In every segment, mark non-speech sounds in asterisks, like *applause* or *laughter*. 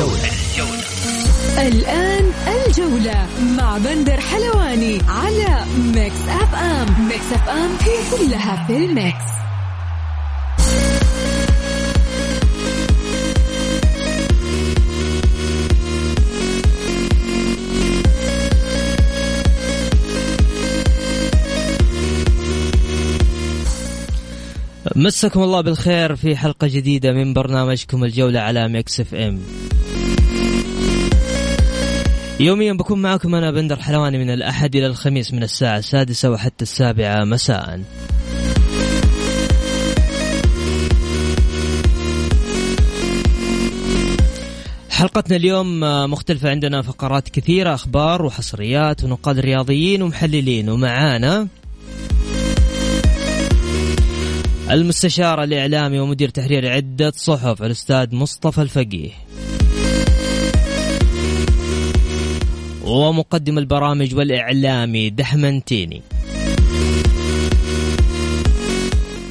الجولة, الجولة. الآن الجولة مع بندر حلواني على Mix FM Mix FM هي كلها في ال mix. مساكم الله بالخير في حلقة جديدة من برنامجكم الجولة على Mix FM يوميا بكون معكم أنا بندر حلواني من الأحد إلى الخميس من الساعة السادسة وحتى السابعة مساءً. حلقتنا اليوم مختلفة عندنا فقرات كثيرة أخبار وحصريات ونقاد رياضيين ومحللين ومعانا المستشار الإعلامي ومدير تحرير عدة صحف الأستاذ مصطفى الفقيه. ومقدم البرامج والإعلامي دحمنتيني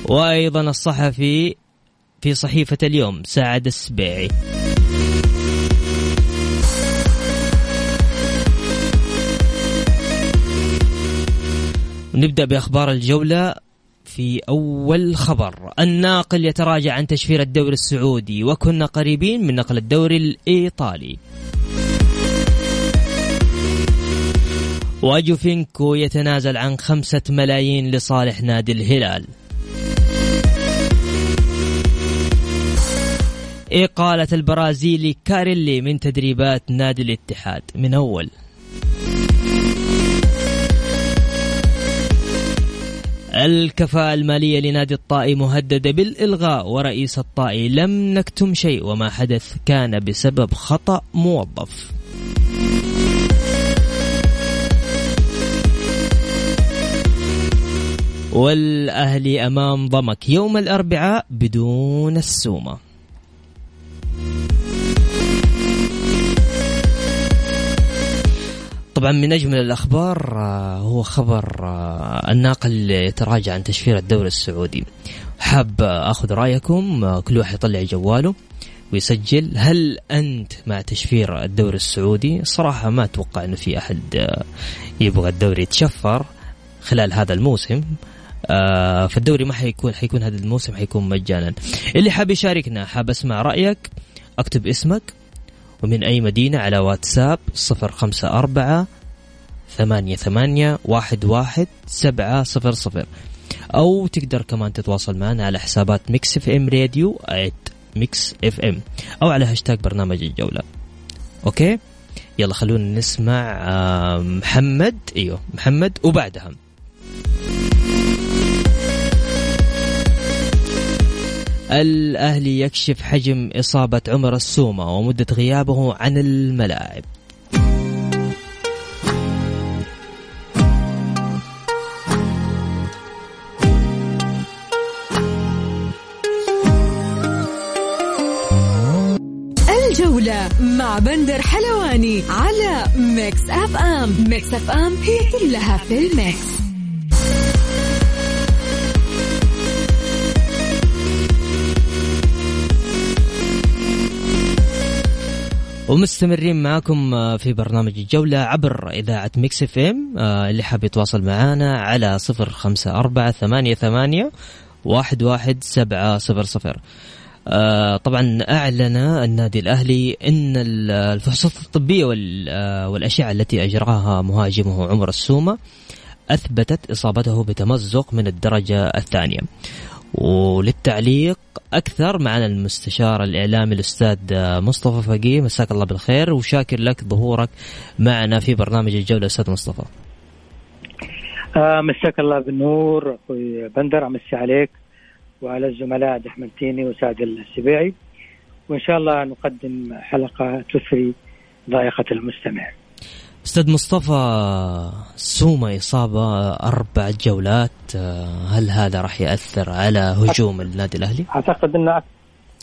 وأيضا الصحفي في صحيفة اليوم سعد السبيعي. نبدأ بأخبار الجولة. في أول خبر الناقل يتراجع عن تشفير الدوري السعودي وكنا قريبين من نقل الدوري الإيطالي. وجوفينكو يتنازل عن خمسة ملايين لصالح نادي الهلال. إقالة البرازيلي كاريلي من تدريبات نادي الاتحاد من أول. الكفاءة المالية لنادي الطائي مهددة بالإلغاء ورئيس الطائي لم نكتم شيء وما حدث كان بسبب خطأ موظف. والأهلي أمام ضمك يوم الأربعاء بدون السومة. طبعا من أجمل الأخبار آه، هو خبر آه، الناقل يتراجع عن تشفير الدوري السعودي. حاب أخذ رأيكم آه، كل واحد يطلع جواله ويسجل. هل أنت مع تشفير الدوري السعودي؟ صراحة ما أتوقع إنه في أحد يبغى الدوري يتشفر خلال هذا الموسم. فالدوري ما حيكون حيكون هذا الموسم حيكون مجانا. اللي حاب يشاركنا حاب أسمع رأيك أكتب اسمك ومن أي مدينة؟ على واتساب صفر خمسة أربعة ثمانية ثمانية واحد واحد سبعة صفر صفر. أو تقدر كمان تتواصل معنا على حسابات Mix FM راديو Mix FM أو على هاشتاج برنامج الجولة. أوكي؟ يلا خلونا نسمع محمد. أيوه محمد وبعدها. الأهلي يكشف حجم إصابة عمر السومة ومدة غيابه عن الملاعب. الجولة مع بندر حلواني على Mix FM. Mix FM هي كلها في ال mix. ومستمرين معكم آه، في برنامج الجولة عبر إذاعة Mix FM آه، اللي حاب يتواصل معنا على صفر خمسة أربعة ثمانية ثمانية واحد واحد سبعة صفر صفر. آه، طبعا أعلن النادي الأهلي أن الفحوصات الطبية والأشعة التي أجراها مهاجمه عمر السومة أثبتت إصابته بتمزق من الدرجة الثانية. وللتعليق أكثر معنا المستشار الإعلامي الأستاذ مصطفى فقيه. مساك الله بالخير وشاكر لك ظهورك معنا في برنامج الجولة. أستاذ مصطفى. آه مساك الله بالنور أخوي بندر امسي عليك. وعلى الزملاء تيني وسعد السبيعي. وإن شاء الله نقدم حلقة تثري ضائقة المستمع. أستاذ مصطفى سوما إصابة أربع جولات هل هذا راح يأثر على هجوم النادي الأهلي؟ أعتقد إنه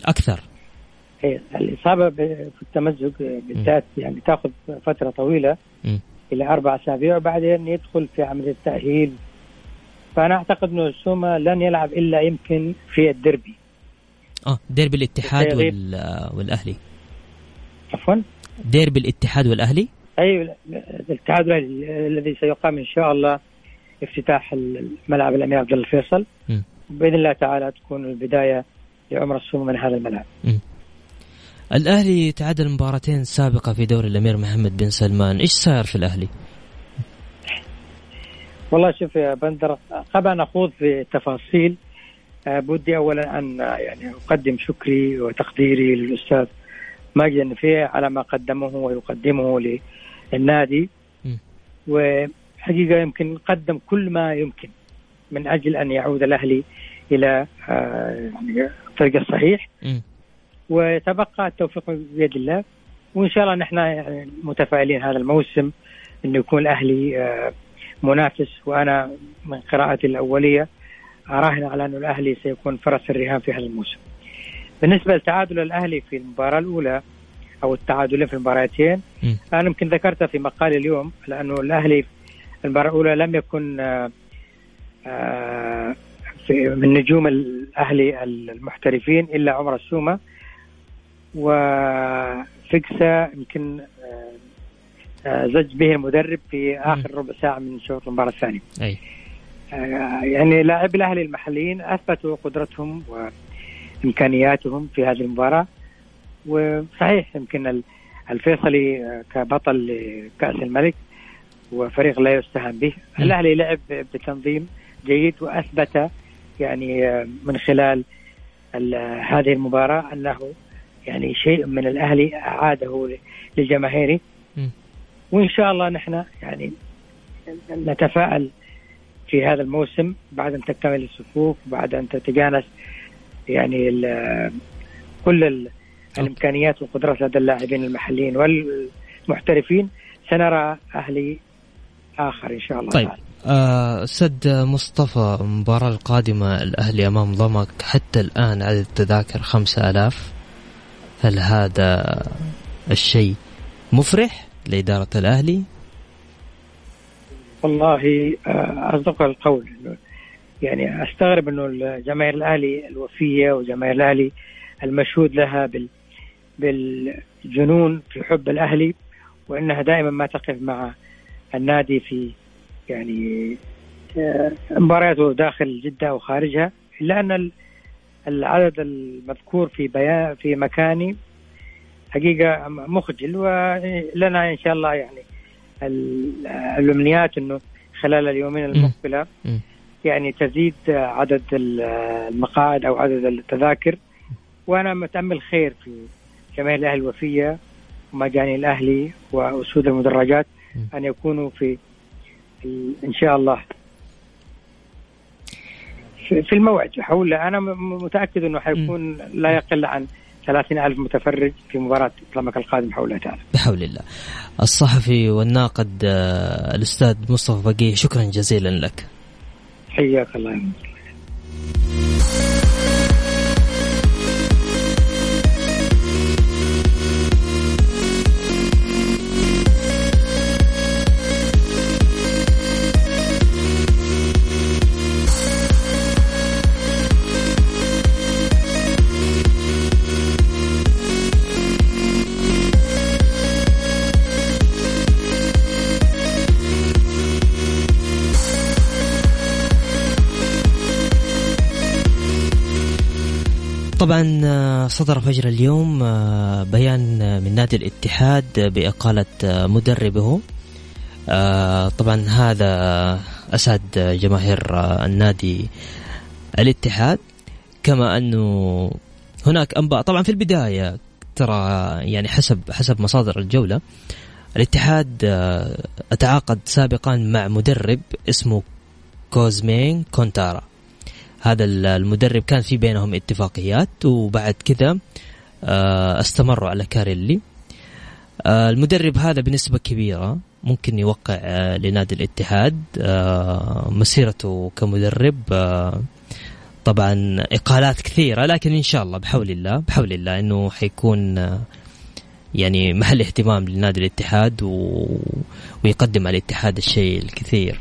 أكثر. إيه، الإصابة في التمزق بالذات يعني تأخذ فترة طويلة م. إلى أربع أسابيع وبعدين يدخل في عمليه تاهيل فأنا أعتقد إنه سوما لن يلعب إلا يمكن في الدربي آه ديربي الاتحاد وال... والأهلي. عفوا؟ ديربي الاتحاد والأهلي؟ أي الاتحاد الذي سيقام إن شاء الله افتتاح الملعب الأمير عبد الله الفيصل بإذن الله تعالى تكون البداية لعمر السومه من هذا الملعب. م. الأهلي تعادل مباراتين سابقة في دوري الأمير محمد بن سلمان، إيش صاير في الأهلي؟ والله شوف يا بندر قبل أن أخوض في التفاصيل آه، بدي اولا أن يعني أقدم شكري وتقديري للأستاذ ماجد النفيع على ما قدمه ويقدمه للنادي وحقيقة يمكن قدم كل ما يمكن من أجل أن يعود الأهلي إلى آه، يعني الطريق الصحيح وتبقى التوفيق بيد الله. وإن شاء الله نحن متفائلين هذا الموسم انه يكون الأهلي آه، منافس. وأنا من قراءتي الأولية أراهن على انه الأهلي سيكون فرس الرهان في هذا الموسم. بالنسبة لتعادل الأهلي في المباراة الأولى أو التعادلين في المباراتين. أنا يمكن ذكرتها في مقالي اليوم لأنه الأهلي المباراة الأولى لم يكن آه، آآ في من نجوم الأهلي المحترفين إلا عمر السومة. وفكسة يمكن آه، آه، زج به المدرب في آخر ربع ساعة من شوط المباراة الثانية. أي. يعني لاعبي الأهلي المحليين أثبتوا قدرتهم وإمكانياتهم في هذه المباراة. وصحيح يمكن الفيصلي كبطل لكأس الملك وفريق لا يستهان به. الأهلي لعب بتنظيم جيد وأثبت يعني من خلال هذه المباراة أنه يعني شيء من الأهلي أعاده لجماهيره. وإن شاء الله نحن يعني نتفائل في هذا الموسم بعد أن تكتمل الصفوف بعد أن تتجانس يعني كل الإمكانيات والقدرات لدى اللاعبين المحليين والمحترفين سنرى أهلي آخر إن شاء الله طيب. آه سد مصطفى المباراة القادمة الأهلي أمام ضمك حتى الآن عدد التذاكر خمسة ألاف. هل هذا الشيء مفرح لإدارة الأهلي؟ والله آه، أصدق القول. يعني أستغرب أنه جماهير الأهلي الوفية وجماهير الأهلي المشهود لها بال بالجنون في حب الأهلي وأنها دائما ما تقف مع النادي في يعني آه، مبارياته داخل جدة وخارجها إلا أن العدد المذكور في بيان في مكاني حقيقة مخجل ولنا إن شاء الله يعني الأمنيات أنه خلال اليومين المقبلة يعني تزيد عدد المقاعد أو عدد التذاكر وأنا متأمل خير في جماهير الأهلي الوفية ومجاني الأهلي وأسود المدرجات أن يكونوا في إن شاء الله. في الموعد. حول أنا متأكد أنه حيكون لا يقل عن ثلاثين ألف متفرج في مباراة إطلامك القادم بحول الله تعالى بحول الله. الصحفي والناقد آه، الأستاذ مصطفى بقيه شكرا جزيلا لك. حياك الله طبعا آه، صدر فجر اليوم آه، بيان من نادي الاتحاد بإقالة آه، مدربه. طبعا هذا أسعد جماهير النادي الاتحاد. كما أنه هناك أنباء. طبعا في البداية ترى يعني حسب حسب مصادر الجولة الاتحاد أتعاقد سابقا مع مدرب اسمه كوزمين كونتارا. هذا المدرب كان في بينهم اتفاقيات وبعد كذا آه، استمروا على كاريلي. آه، المدرب هذا بنسبة كبيرة ممكن يوقع آه، لنادي الاتحاد مسيرته كمدرب طبعا إقالات كثيرة لكن إن شاء الله بحول الله بحول الله إنه حيكون يعني محل اهتمام لنادي الاتحاد و... ويقدم على الاتحاد الشيء الكثير.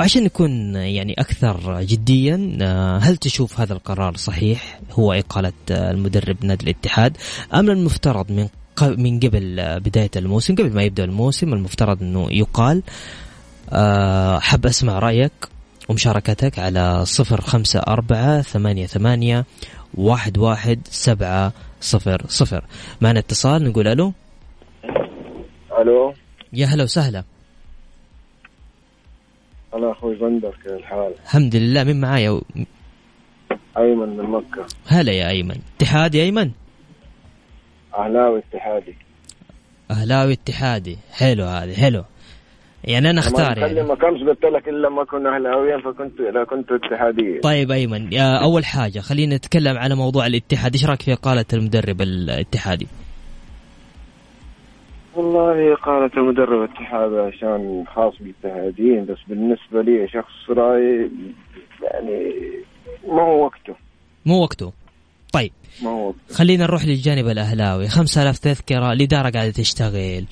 وعشان نكون يعني أكثر جديا آه، هل تشوف هذا القرار صحيح؟ هو إقالة آه، المدرب نادي الاتحاد أم المفترض من من قبل آه، بداية الموسم قبل ما يبدأ الموسم المفترض أنه يقال حب أسمع رأيك ومشاركتك على صفر خمسة أربعة ثمانية ثمانية واحد واحد سبعة صفر صفر. معنا اتصال نقول ألو؟ ألو؟ يا هلا وسهلا. أنا أخوي بندر كيف الحال؟ الحمد لله مين معايا؟ أيمن من مكة هلا يا أيمن اتحادي أيمن؟ أهلاوي اتحادي أهلاوي اتحادي حلو هذه حلو يعني أنا أختار يعني ما كنت قلت لك الا ما كنا اهلاويين فكنت لا كنت اتحادية طيب أيمن أول حاجة خلينا نتكلم على موضوع الاتحاد إيش رأيك في إقالة المدرب الاتحادي؟ والله قالت المدرب الاتحاد عشان خاص بالاتحاديين بس بالنسبة لي شخص راي يعني ما هو وقته. مو وقته. طيب. ما هو وقته. خلينا نروح للجانب الأهلاوي. 5000 تذكرة الإدارة قاعدة تشتغل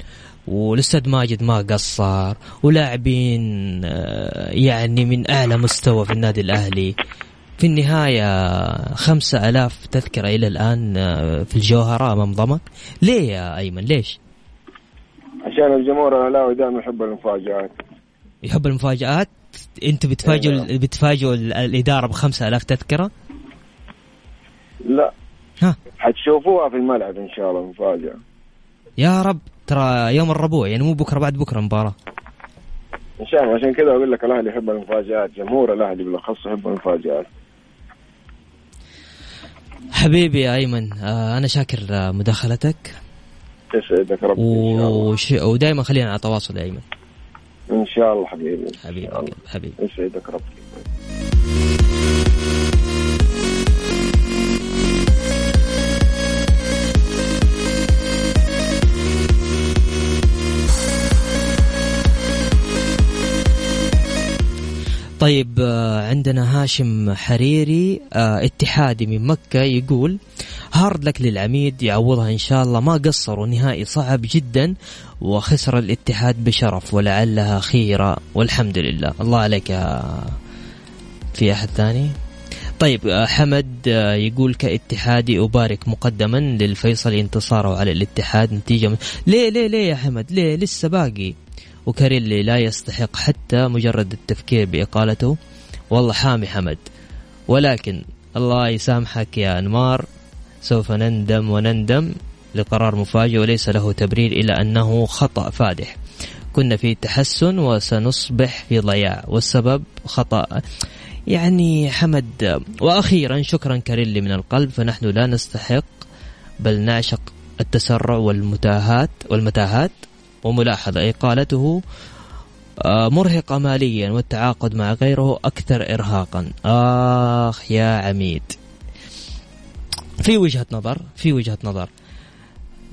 والأستاذ ماجد ما قصر ولاعبين آه، يعني من أعلى مستوى في النادي الأهلي. في النهاية خمسة ألاف تذكرة إلى الآن آه، في الجوهرة أمام ضمك. ليه يا أيمن؟ ليش؟ عشان الجمهور الاهلاوي دائما يحب المفاجآت. يحب المفاجآت؟ أنت بتفاجئوا إيه. بتفاجئوا الإدارة ب 5000 تذكرة؟ لا. ها. حتشوفوها في الملعب إن شاء الله مفاجأة. يا رب ترى يوم الربوع يعني مو بكرة بعد بكرة مباراة. إن شاء الله. عشان كذا أقول لك الأهلي يحب المفاجآت جمهور الأهلي بالأخص يحب المفاجآت. حبيبي يا أيمن آه أنا شاكر مداخلتك. يسعدك ربي وش... ودائما خلينا على تواصل يا ايمن إن شاء الله حبيبي. حبيبي حبيبي. يسعدك ربي طيب آه، عندنا هاشم حريري آه، اتحادي من مكة يقول هارد لك للعميد يعوضها إن شاء الله. ما قصروا نهائي صعب جدا وخسر الاتحاد بشرف ولعلها خيرة والحمد لله. الله عليك في أحد ثاني. طيب آه، حمد يقول كاتحادي أبارك مقدما للفيصل انتصاره على الاتحاد نتيجة من... ليه ليه ليه يا حمد؟ ليه؟ لسه باقي. وكاريلي لا يستحق حتى مجرد التفكير بإقالته. والله حامي حمد. ولكن الله يسامحك يا أنمار سوف نندم وندم لقرار مفاجئ وليس له تبرير إلا أنه خطأ فادح. كنا في تحسن وسنصبح في ضياع والسبب خطأ. يعني حمد وأخيرا شكرا كاريلي من القلب فنحن لا نستحق بل نعشق التسرع والمتاهات والمتاهات. وملاحظة إقالته آه، مرهقة ماليا والتعاقد مع غيره أكثر إرهاقا. آخ يا عميد. في وجهة نظر في وجهة نظر.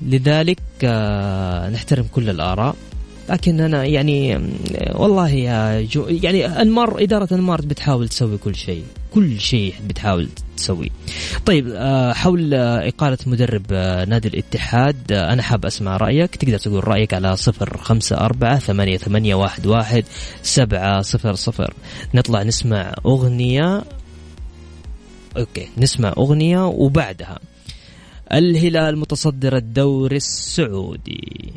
لذلك آه، نحترم كل الآراء. لكن أنا يعني والله يا جو يعني أنمار إدارة أنمار بتحاول تسوي كل شيء كل شيء بتحاول تسوي. طيب آه، حول إقالة مدرب آه، نادي الاتحاد آه، أنا حاب أسمع رأيك. تقدر تقول رأيك على صفر خمسة أربعة ثمانية, ثمانية واحد, واحد سبعة صفر صفر. نطلع نسمع أغنية. أوكي نسمع أغنية وبعدها. الهلال متصدر الدوري السعودي.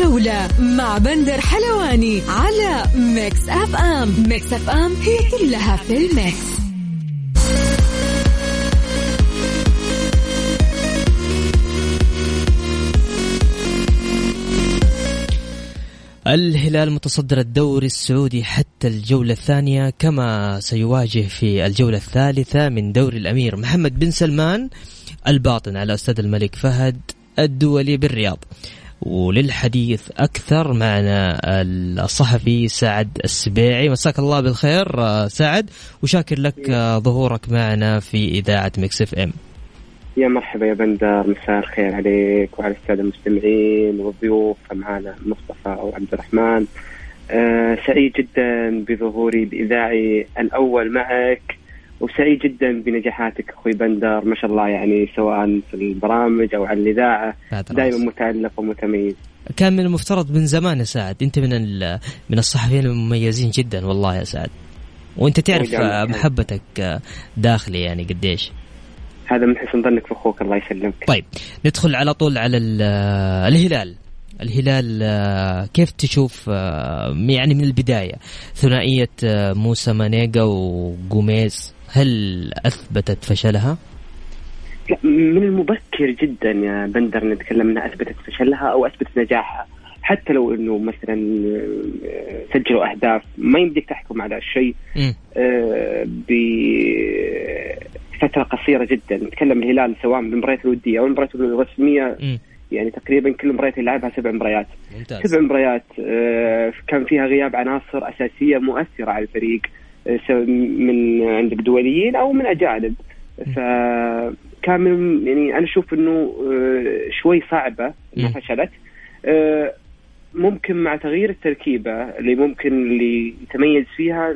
الجولة مع بندر حلواني على Mix FM Mix FM هي كلها في ال mix. الهلال متصدر الدوري السعودي حتى الجولة الثانية كما سيواجه في الجولة الثالثة من دوري الأمير محمد بن سلمان الباطن على استاد الملك فهد الدولي بالرياض. وللحديث أكثر معنا الصحفي سعد السبيعي. مساك الله بالخير سعد. وشاكر لك ظهورك معنا في إذاعة Mix FM. يا مرحبا يا بندر مساء الخير عليك وعلى السادة المستمعين والضيوف معنا مصطفى وعبد الرحمن. أه سعيد جدا بظهوري الإذاعي الأول معك. وسعيد جدا بنجاحاتك أخوي بندر. ما شاء الله يعني سواء في البرامج أو على الإذاعة دائما متألق ومتميز. كان من المفترض من زمان يا سعد أنت من من الصحفيين المميزين جدا والله يا سعد. وأنت تعرف محبتك داخلي يعني قديش. هذا من حسن ظنك في أخوك الله يسلمك. طيب ندخل على طول على الهلال. الهلال كيف تشوف يعني من البداية؟ ثنائية موسى مانيجا وجوميز. هل أثبتت فشلها؟ لا من المبكر جدا يا بندر نتكلم إنها أثبتت فشلها أو أثبتت نجاحها حتى لو إنه مثلا سجلوا أهداف ما يمديك تحكم على الشيء آه فتره قصيرة جدا نتكلم الهلال سواء بالمباريات الودية أو المباريات الرسمية م. يعني تقريبا كل مباريات اللي لعبها سبع مباريات ممتاز. سبع مباريات آه كان فيها غياب عناصر أساسية مؤثرة على الفريق آه من عندك دوليين أو من أجانب. فكان من يعني أنا أشوف إنه آه شوي صعبة إنها فشلت. آه ممكن مع تغيير التركيبة اللي ممكن اللي يتميز فيها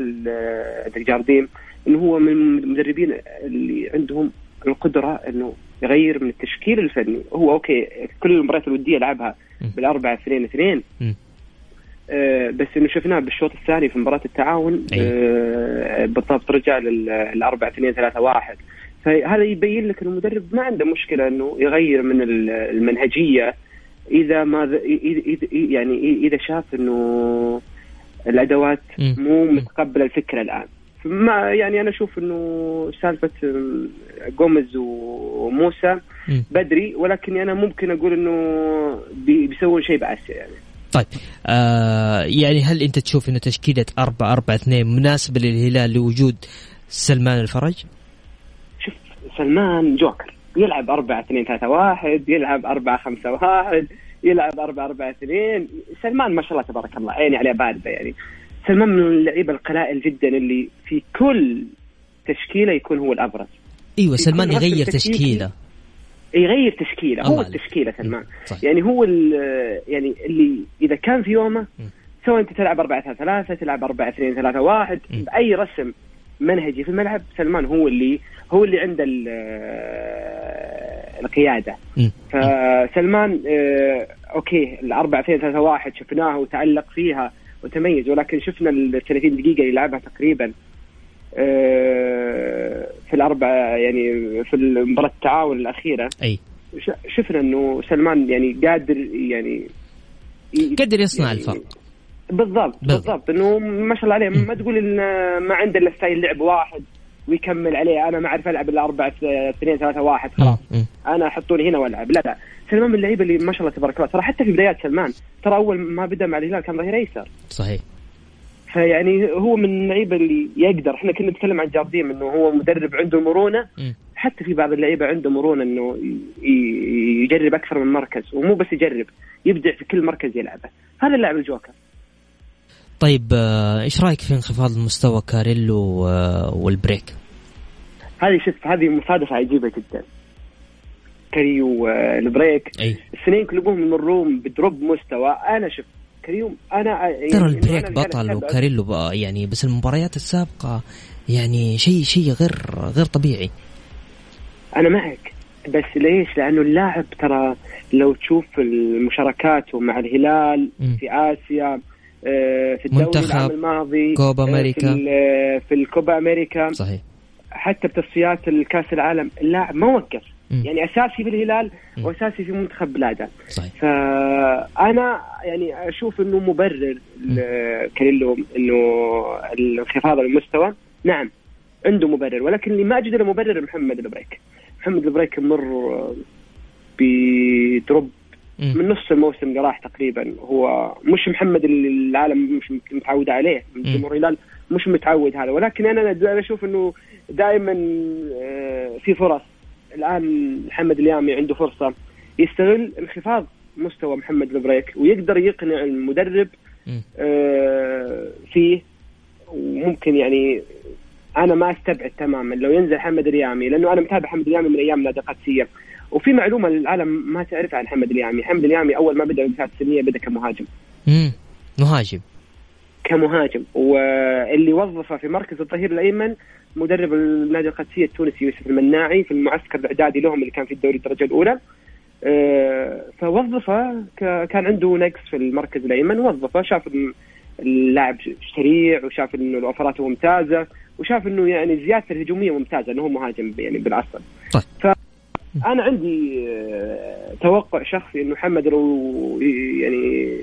عندك جارديم إنه هو من المدربين اللي عندهم القدرة إنه يغير من التشكيل الفني. هو أوكي كل المباريات الودية لعبها بالأربعة اثنين اثنين. بس إنه شفناه بالشوط الثاني في مباراة التعاون آه بالضبط رجع للأربعة اثنين ثلاثة واحد. فهذا يبين لك المدرب ما عنده مشكلة إنه يغير من المنهجية. إذا ما إذا يعني إذا شاف إنه الأدوات مو متقبلة الفكرة الآن. ما يعني أنا أشوف إنه سالفة جوميز وموسى بدري ولكن أنا ممكن أقول إنه بيسوون شيء باسيا يعني. طيب آه يعني هل انت تشوف انه تشكيلة 4 4 2 مناسبة للهلال لوجود سلمان الفرج؟ شوف سلمان جوكر. يلعب 4 2 3 1 يلعب 4 5 1 يلعب 4 4 2 سلمان ما شاء الله تبارك الله عيني عليه باردة يعني. سلمان من اللعيبة القلائل جدا اللي في كل تشكيلة يكون هو الأبرز. إيوه سلمان يغير تشكيلة. يغير تشكيله هو التشكيله سلمان يعني هو يعني اللي إذا كان في يومه سواء أنت تلعب 4 3 3 تلعب 4 2 3 1 بأي رسم منهجي في الملعب سلمان هو اللي هو اللي عنده القيادة. فسلمان آه okay الأربعة 2 3 1 شفناه وتعلق فيها وتميز ولكن شفنا ال 30 دقيقة اللي لعبها تقريبا. في الأربعة يعني في مباراة التعاون الأخيرة. أي. شفنا إنه سلمان يعني قادر يعني قادر يصنع يعني الفرق. بالضبط بالضبط. إنه ما شاء الله عليه ما تقول إن ما عنده إلا style لعب واحد ويكمل عليه. أنا ما أعرف ألعب الا 4 2 3 1 خلاص. أنا حطوني هنا وألعب. لا لا. سلمان من اللعيبة اللي ما شاء الله تبارك الله. ترى حتى في بدايات سلمان ترى أول ما بدأ مع الهلال كان ظهير أيسر. صحيح. فيعني هو من اللعيبة اللي يقدر. إحنا كنا نتكلم عن جارديم إنه هو مدرب عنده مرونة. حتى في بعض اللعيبة عنده مرونة إنه يجرب أكثر من مركز ومو بس يجرب يبدع في كل مركز يلعبه. هذا اللاعب الجوكر. طيب إيش رأيك في انخفاض المستوى كاريلو والبريك؟ هذه شوف هذه مصادفة عجيبة جدا. كاريلو البريك. أي. السنين كلهم يمرون ب drop مستوى. أنا شوف كريم أنا يعني ترى البريك بطل وكاريلو يعني بس المباريات السابقة يعني شيء شيء غير غير طبيعي. أنا معك بس ليش؟ لأنه اللاعب ترى لو تشوف مشاركاته مع الهلال م. في آسيا في الدوري العام الماضي كوبا أمريكا. في, في الكوبا أمريكا. صحيح. حتى بتصفيات الكأس العالم اللاعب ما وقف. يعني أساسي في الهلال وأساسي في منتخب بلاده. صحيح. فأنا يعني أشوف إنه مبرر كاريلو إنه انخفاض المستوى. نعم عنده مبرر ولكن اللي ما أجد له مبرر محمد البريك. محمد البريك مر ب drop من نص الموسم اللي راح تقريبا. هو مش محمد اللي العالم مش متعود عليه جمهور الهلال مش متعود هذا. ولكن أنا أنا أشوف إنه دائما آه، في فرص. الآن محمد اليامي عنده فرصة يستغل انخفاض مستوى محمد البريك ويقدر يقنع المدرب آه، فيه. وممكن يعني أنا ما أستبعد تماما لو ينزل محمد اليامي لأنه أنا متابع محمد اليامي من أيام نادي القادسيه وفي معلومة للعالم ما تعرفها عن محمد اليامي، محمد اليامي أول ما بدأ بالفئات السنيه بدأ كمهاجم. امم مهاجم. كمهاجم واللي وظفه في مركز الظهير الأيمن مدرب النادي القادسيه التونسي يوسف المناعي في المعسكر الإعدادي لهم اللي كان في الدوري الدرجة الأولى. آه، فوظفه كان عنده نقص في المركز الأيمن وظفه شاف اللاعب سريع وشاف انه الاوفراته ممتازة وشاف إنه يعني زيادته الهجومية ممتازة إنه هو مهاجم يعني بالاصل. طيب. فانا عندي آه، توقع شخصي إنه محمد لو يعني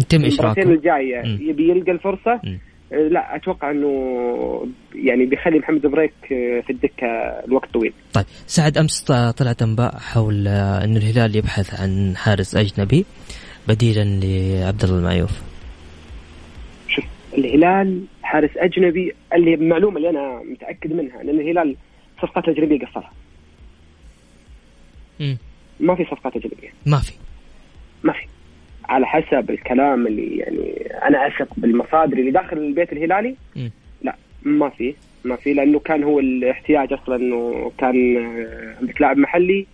يتم إشراكه الجايه يبي يلقى الفرصة م. آه، لا أتوقع إنه يعني بيخلي محمد بريك آه، في الدكة الوقت طويل. طيب سعد أمس طلعت أنباء حول إنه الهلال يبحث عن حارس أجنبي بديلا لعبد الله المعيوف. شوف الهلال حارس أجنبي اللي المعلومه اللي أنا متأكد منها إن الهلال صفقات أجنبية قصرها. ما في صفقات أجنبية. ما في. ما في. على حسب الكلام اللي يعني أنا أثق بالمصادر اللي داخل البيت الهلالي م. لا ما في ما في لأنه كان هو الاحتياج أصلا إنه كان عندك لاعب محلي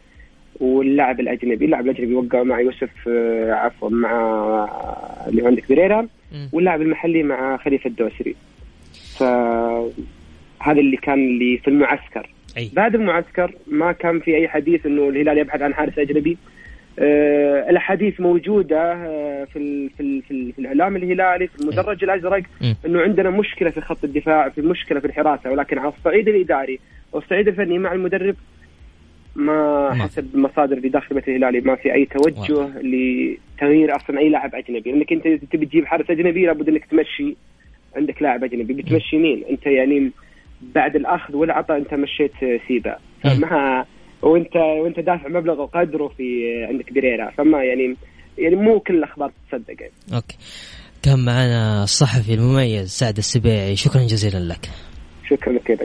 واللاعب الأجنبي، اللاعب الأجنبي وقع مع يوسف آه، عفوا مع اللي عندك بريرا واللاعب المحلي مع خليفة الدوسري. فهذا اللي كان اللي في المعسكر أي. بعد المعسكر ما كان في أي حديث إنه الهلال يبحث عن حارس أجنبي آه الأحاديث موجودة آه في في في, ال في الإعلام الهلالي في المدرج الأزرق إنه عندنا مشكلة في خط الدفاع في مشكلة في الحراسة ولكن على الصعيد الإداري والصعيد الفني مع المدرب ما حسب المصادر اللي داخل البيت الهلالي ما في أي توجه. لتغيير أصلا أي لاعب أجنبي لأنك أنت تبي تجيب حارس أجنبي لابد إنك تمشي عندك لاعب أجنبي بتمشي مين؟ أنت يعني بعد الأخذ والعطاء أنت مشيت سيبا. فما وانت وانت دافع مبلغ وقدره في عندك بريرا فما يعني يعني مو كل الأخبار تصدق يعني. أوكي. كان معنا الصحفي المميز سعد السبيعي. شكرا جزيلا لك. شكرا لك يا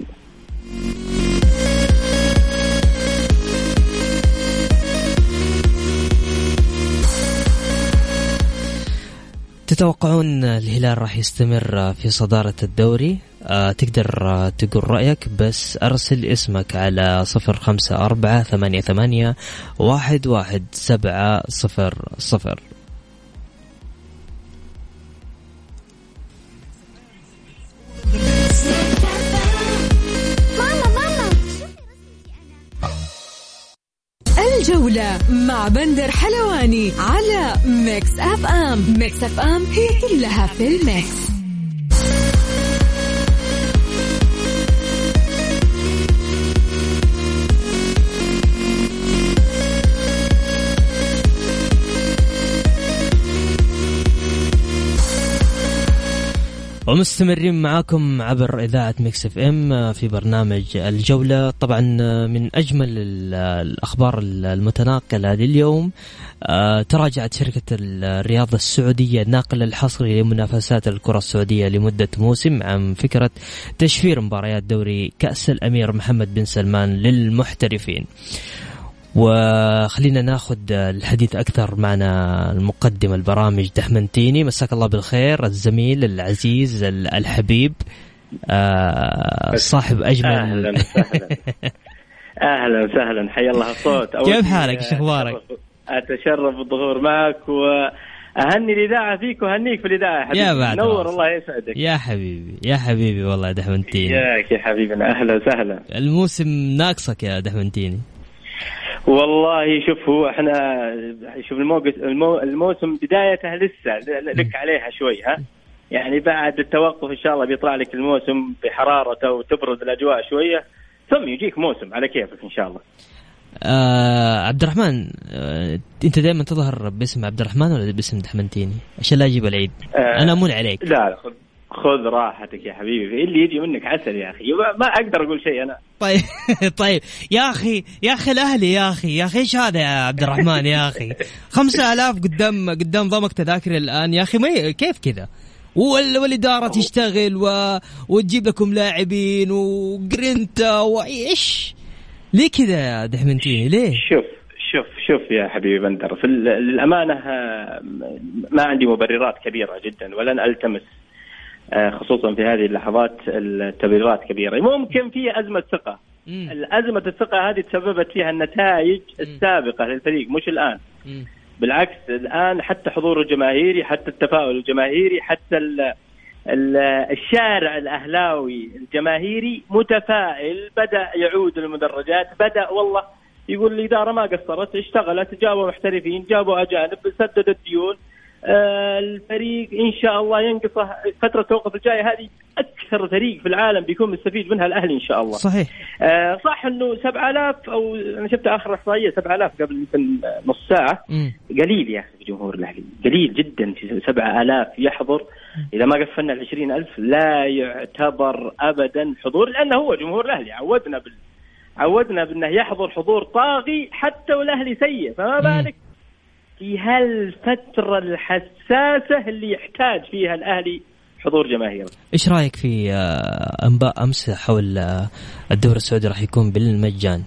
تتوقعون الهلال راح يستمر في صدارة الدوري؟ آه تقدر آه تقول رأيك بس أرسل اسمك على صفر خمسة أربعة ثمانية ثمانية واحد واحد سبعة صفر صفر. الجولة مع بندر حلواني على Mix FM. Mix FM هي كلها في ال mix. ومستمرين معاكم عبر إذاعة Mix FM في برنامج الجولة. طبعا من أجمل الأخبار المتناقلة لليوم آه، تراجعت شركة الرياضة السعودية الناقل الحصري لمنافسات الكرة السعودية لمدة موسم عن فكرة تشفير مباريات دوري كأس الأمير محمد بن سلمان للمحترفين. وخلينا ناخذ الحديث أكثر معنا المقدم البرامج دحمنتيني مساك الله بالخير الزميل العزيز الحبيب آه صاحب اجمل أهلا وسهلا. *laughs* أهلا وسهلا. حيا الله الصوت. كيف حالك؟ إيش أخبارك؟ اتشرف بالظهور معك و اهني الإذاعة فيك وهنيك في الإذاعة حبيبي. يا بعد نور الله يسعدك. يا حبيبي يا حبيبي والله دحمنتيني ياك يا حبيبنا أهلا وسهلا. الموسم ناقصك يا دحمنتيني والله شوف هو إحنا شوف المو... الموسم بدايته لسه لك عليها شوي ها يعني بعد التوقف إن شاء الله بيطلع لك الموسم بحرارته وتبرد الأجواء شوية ثم يجيك موسم على كيفك إن شاء الله. آه عبد الرحمن آه أنت دائما تظهر باسم عبد الرحمن ولا باسم دحمنتيني؟ عشان لا أجيب العيد. آه أنا امون عليك. لا لا خذ راحتك يا حبيبي اللي يجي منك عسل يا أخي. ما أقدر أقول شيء أنا. طيب *laughs* طيب. يا أخي يا أخي الأهلي يا أخي يا أخي إيش هذا يا عبد الرحمن يا أخي؟ *laughs* خمسة آلاف قدام قدام ضمك تذاكر الآن. يا أخي ما كيف كذا؟ والإدارة تشتغل و... وتجيب لكم لاعبين وجرينتا وايش ليه كذا يا دحمنتيني ليه؟ شوف شوف شوف يا حبيبي بندر. في للأمانة ما عندي مبررات كبيرة جدا ولن ألتمس آه، خصوصا في هذه اللحظات التبريرات كبيرة. ممكن في أزمة ثقة. الأزمة الثقة هذه تسببت فيها النتائج السابقة للفريق مش الآن. بالعكس الآن حتى حضور الجماهيري حتى التفاؤل الجماهيري حتى ال ال الشارع الأهلاوي الجماهيري متفائل. بدأ يعود المدرجات بدأ والله يقول الإدارة ما قصرت اشتغلت جابوا محترفين جابوا أجانب سددت ديون آه، الفريق إن شاء الله ينقصه فترة التوقف الجاية. هذه أكثر فريق في العالم بيكون مستفيد منها الأهلي إن شاء الله. صحيح. آه صح إنه 7000 أو أنا شفت آخر إحصائية 7000 قبل يمكن نص ساعة. م. قليل يا أخي في جمهور الأهلي، قليل جدا في 7000 يحضر. إذا ما قفلنا ال 20000 لا يعتبر ابدا حضور لأنه هو جمهور الأهلي. عودنا بال عودنا بأنه يحضر حضور طاغي حتى والأهلي سيء. فما بالك في هالفترة الحساسة اللي يحتاج فيها الأهلي حضور جماهير. إيش رأيك في آه، أنباء أمس حول آه، الدوري السعودي راح يكون بالمجان؟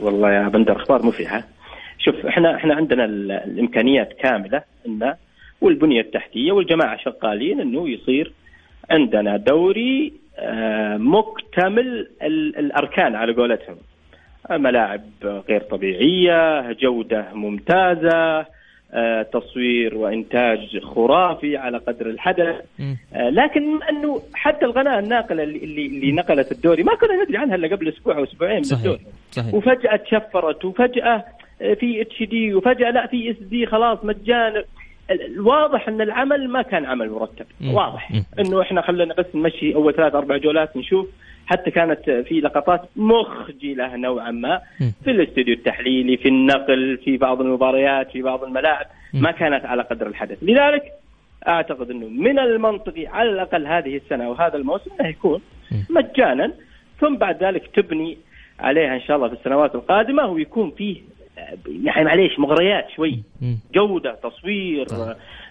والله يا بندر أخبار مفرحه شوف إحنا إحنا عندنا الإمكانيات كاملة إن والبنية التحتية والجماعة شغالين إنه يصير عندنا دوري آه، مكتمل الأركان على قولتهم. ملاعب غير طبيعية، جودة ممتازة، آه، تصوير وإنتاج خرافي على قدر الحدث آه، لكن أنه حتى القناه الناقلة اللي اللي نقلت الدوري ما كنا ندري عنها إلا قبل أسبوع أو أسبوعين صحيح. بالدوري صحيح. وفجأة تشفرت وفجأة آه، في HD وفجأة لا في SD خلاص مجانا الواضح أن العمل ما كان عمل مرتب. واضح. إنه إحنا خلينا بس نمشي أول ثلاث أربع جولات نشوف. حتى كانت في لقطات مخجلة نوعا ما. في الاستوديو التحليلي في النقل في بعض المباريات في بعض الملاعب. ما كانت على قدر الحدث. لذلك أعتقد إنه من المنطقي على الأقل هذه السنة وهذا الموسم إنه يكون مجانا ثم بعد ذلك تبني عليها إن شاء الله في السنوات القادمة ويكون فيه يعني معليش مغريات شوي. جودة تصوير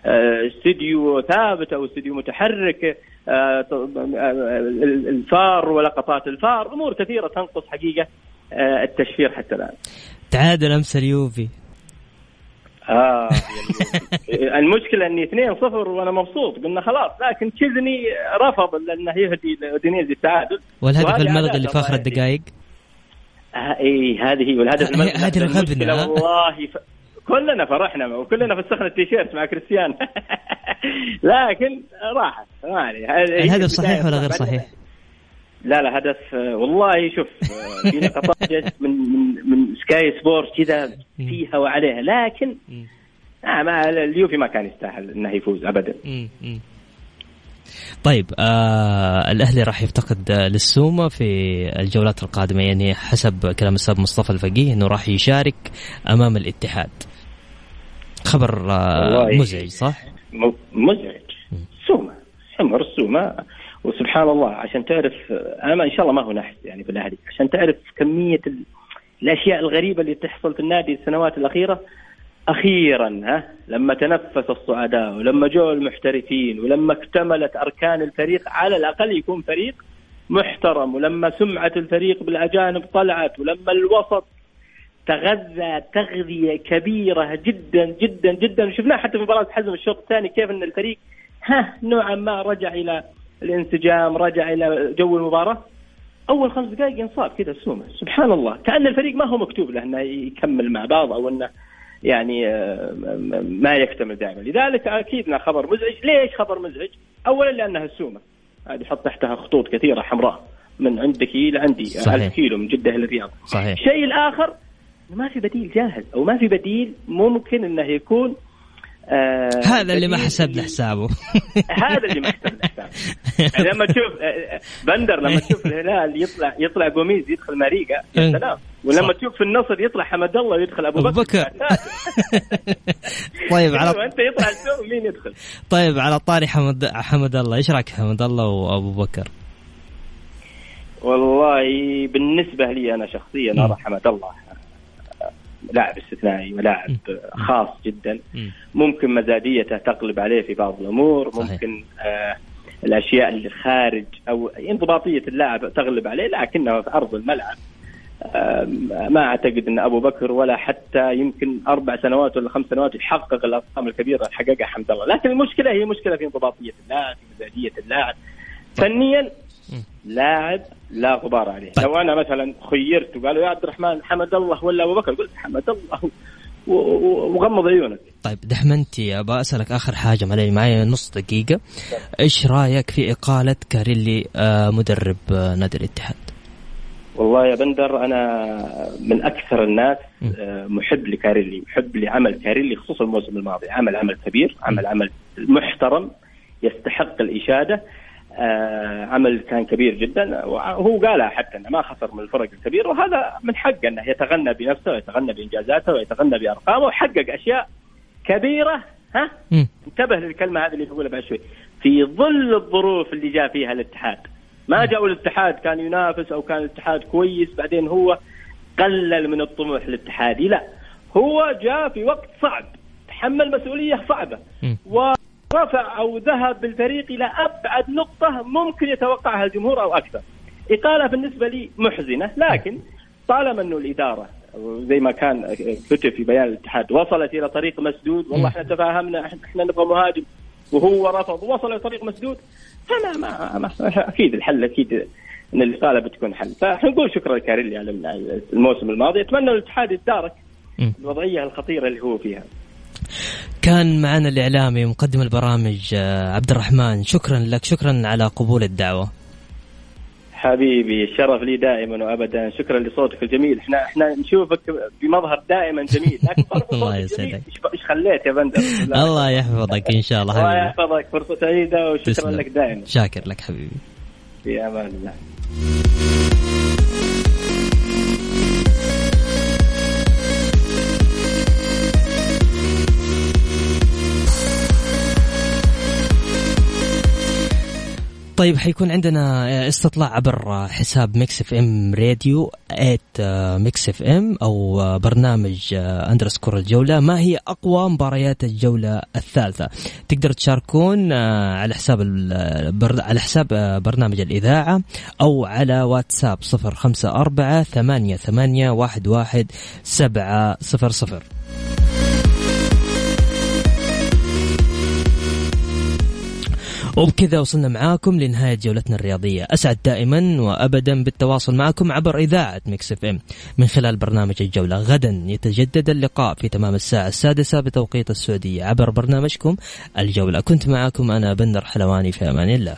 آه، استديو ثابت أو استديو متحرك آه، الفار ولقطات الفار أمور كثيرة تنقص حقيقة آه، التشفير حتى الآن. تعادل أمس اليوفي. آه *laughs* المشكلة إني 2 0 وأنا مبسوط. قلنا خلاص لكن تشيزني رفض انه يهدي اودينيزي التعادل. والهدف الملغي اللي في آخر الدقائق. آه اي هذه والهدف هذه الغبنة والله ف... كلنا فرحنا وكلنا فسخنا التيشيرت مع كريستيانو. *laughs* لكن راحت ما عليه. الهدف صحيح ولا غير صحيح؟ لا لا هدف والله شوف في لقطات من من من سكاي سبورت كذا فيها وعليها. لكن آه ما اليوفي ما كان يستاهل إنه يفوز ابدا. طيب آه الأهلي راح يفتقد للسومة في الجولات القادمة يعني حسب كلام الاستاذ مصطفى الفقيه إنه راح يشارك أمام الاتحاد. خبر آه مزعج صح؟ مزعج. سومة حمر السومة. وسبحان الله عشان تعرف أنا إن شاء الله ما هو نحس يعني في الاهلي عشان تعرف كمية الأشياء الغريبة اللي تحصل في النادي السنوات الأخيرة أخيرا ها لما تنفس الصعداء ولما جو المحترفين ولما اكتملت أركان الفريق على الأقل يكون فريق محترم ولما سمعه الفريق بالأجانب طلعت ولما الوسط تغذى تغذية كبيرة جدا جدا جدا. شفناه حتى في مباراة حزم الشوط الثاني كيف إن الفريق ها نوعا ما رجع إلى الانسجام رجع إلى جو المباراة. أول خمس دقائق ينصاب كذا السومه سبحان الله. كأن الفريق ما هو مكتوب له إنه يكمل مع بعض أو إنه يعني آه، ما يكتمل دائما. لذلك أكيد إنه خبر مزعج. ليش خبر مزعج؟ اولا لأنها السومة. هذه حط تحتها خطوط كثيرة حمراء من عندك إلى عندي صحيح. 1000 كيلو من جدة إلى الرياض. صحيح. الشيء الآخر ما في بديل جاهز أو ما في بديل ممكن إنه يكون آه هذا اللي ما حسبنا حسابه. *laughs* هذا اللي ما حسبنا حسابه. يعني لما تشوف آه، آه، بندر لما تشوف *laughs* الهلال يطلع يطلع قوميز يدخل ماريجا يا إيه. سلام. ولما تشوف في النصر يطلع حمد الله ويدخل أبو, بكر, *laughs* طيب على أنت يطلع مين يدخل؟ طيب على طاري حمد حمد الله. إيش رأيك حمد الله وأبو بكر؟ والله بالنسبة لي أنا شخصيا أرى حمد الله. لاعب استثنائي ولاعب خاص جدا. ممكن مزاجيته تقلب عليه في بعض الأمور ممكن آه الأشياء اللي خارج أو انضباطية اللاعب تغلب عليه لكنه في أرض الملعب. آه ما أعتقد أن أبو بكر ولا حتى يمكن أربع سنوات ولا خمس سنوات يحقق الأرقام الكبيرة اللي حققها حمد الله، لكن المشكلة هي مشكلة في انضباطية اللاعب، في مزاجيه اللاعب. فنيا لاعب لا غبار عليه. طيب. لو أنا مثلا خيرت وقالوا يا عبد الرحمن حمد الله ولا أبو بكر؟ قلت حمد الله. وغمض عيونك. طيب دحمنتي ابى أسألك آخر حاجة معي معي نص دقيقة. إيش رأيك في إقالة كاريلي آه، مدرب آه، نادي الاتحاد؟ والله يا بندر أنا من أكثر الناس آه، محب لكاريلي محب لعمل كاريلي خصوصا الموسم الماضي. عمل عمل كبير عمل عمل محترم يستحق الإشادة. عمل كان كبير جدا وهو قالها حتى إنه ما خسر من الفرق الكبيره وهذا من حقه إنه يتغنى بنفسه ويتغنى بإنجازاته ويتغنى بأرقامه وحقق أشياء كبيرة. ها؟ م. انتبه للكلمة هذه اللي بقولها بعد شوي. في ظل الظروف اللي جاء فيها الاتحاد. ما جاء الاتحاد كان ينافس أو كان الاتحاد كويس بعدين هو قلل من الطموح الاتحادي. لا هو جاء في وقت صعب. تحمل مسؤولية صعبة. و رفع أو ذهب بالفريق إلى أبعد نقطة ممكن يتوقعها الجمهور أو أكثر. إقالة بالنسبة لي محزنة لكن طالما أنه الإدارة زي ما كان كتب في بيان الاتحاد وصلت إلى طريق مسدود والله إحنا تفاهمنا إحنا نبغى مهاجم وهو رفض ووصل إلى طريق مسدود فما ما, ما أكيد الحل أكيد إن الإقالة بتكون حل. فنقول شكرا لكاريلي على الموسم الماضي أتمنى الاتحاد يتدارك الوضعية الخطيرة اللي هو فيها. كان معنا الإعلامي مقدم البرامج آه، عبد الرحمن شكرا لك شكرا على قبول الدعوة. حبيبي الشرف لي دائما وابدا. شكرا لصوتك الجميل. إحنا إحنا نشوفك بمظهر دائما جميل. لكن *laughs* الله يسعدك. إيش خليت يا بندر؟ *laughs* الله يحفظك إن شاء الله. حبيبي الله يحفظك. فرصة سعيدة وشكرا لك دائما. شاكر لك حبيبي. في أمان الله. طيب حيكون عندنا استطلاع عبر حساب Mix FM Radio at Mix FM أو برنامج underscore الجولة. ما هي أقوى مباريات الجولة الثالثة؟ تقدر تشاركون آه، على حساب على حساب آه، برنامج الإذاعة أو على واتساب 054 ثمانية ثمانية واحد واحد سبعة صفر صفر. وبكذا وصلنا معاكم لنهاية جولتنا الرياضية. أسعد دائما وأبدا بالتواصل معكم عبر إذاعة Mix FM. من خلال برنامج الجولة غدا يتجدد اللقاء في تمام الساعة السادسة بتوقيت السعودية. عبر برنامجكم الجولة. كنت معاكم أنا بندر حلواني في أمان الله.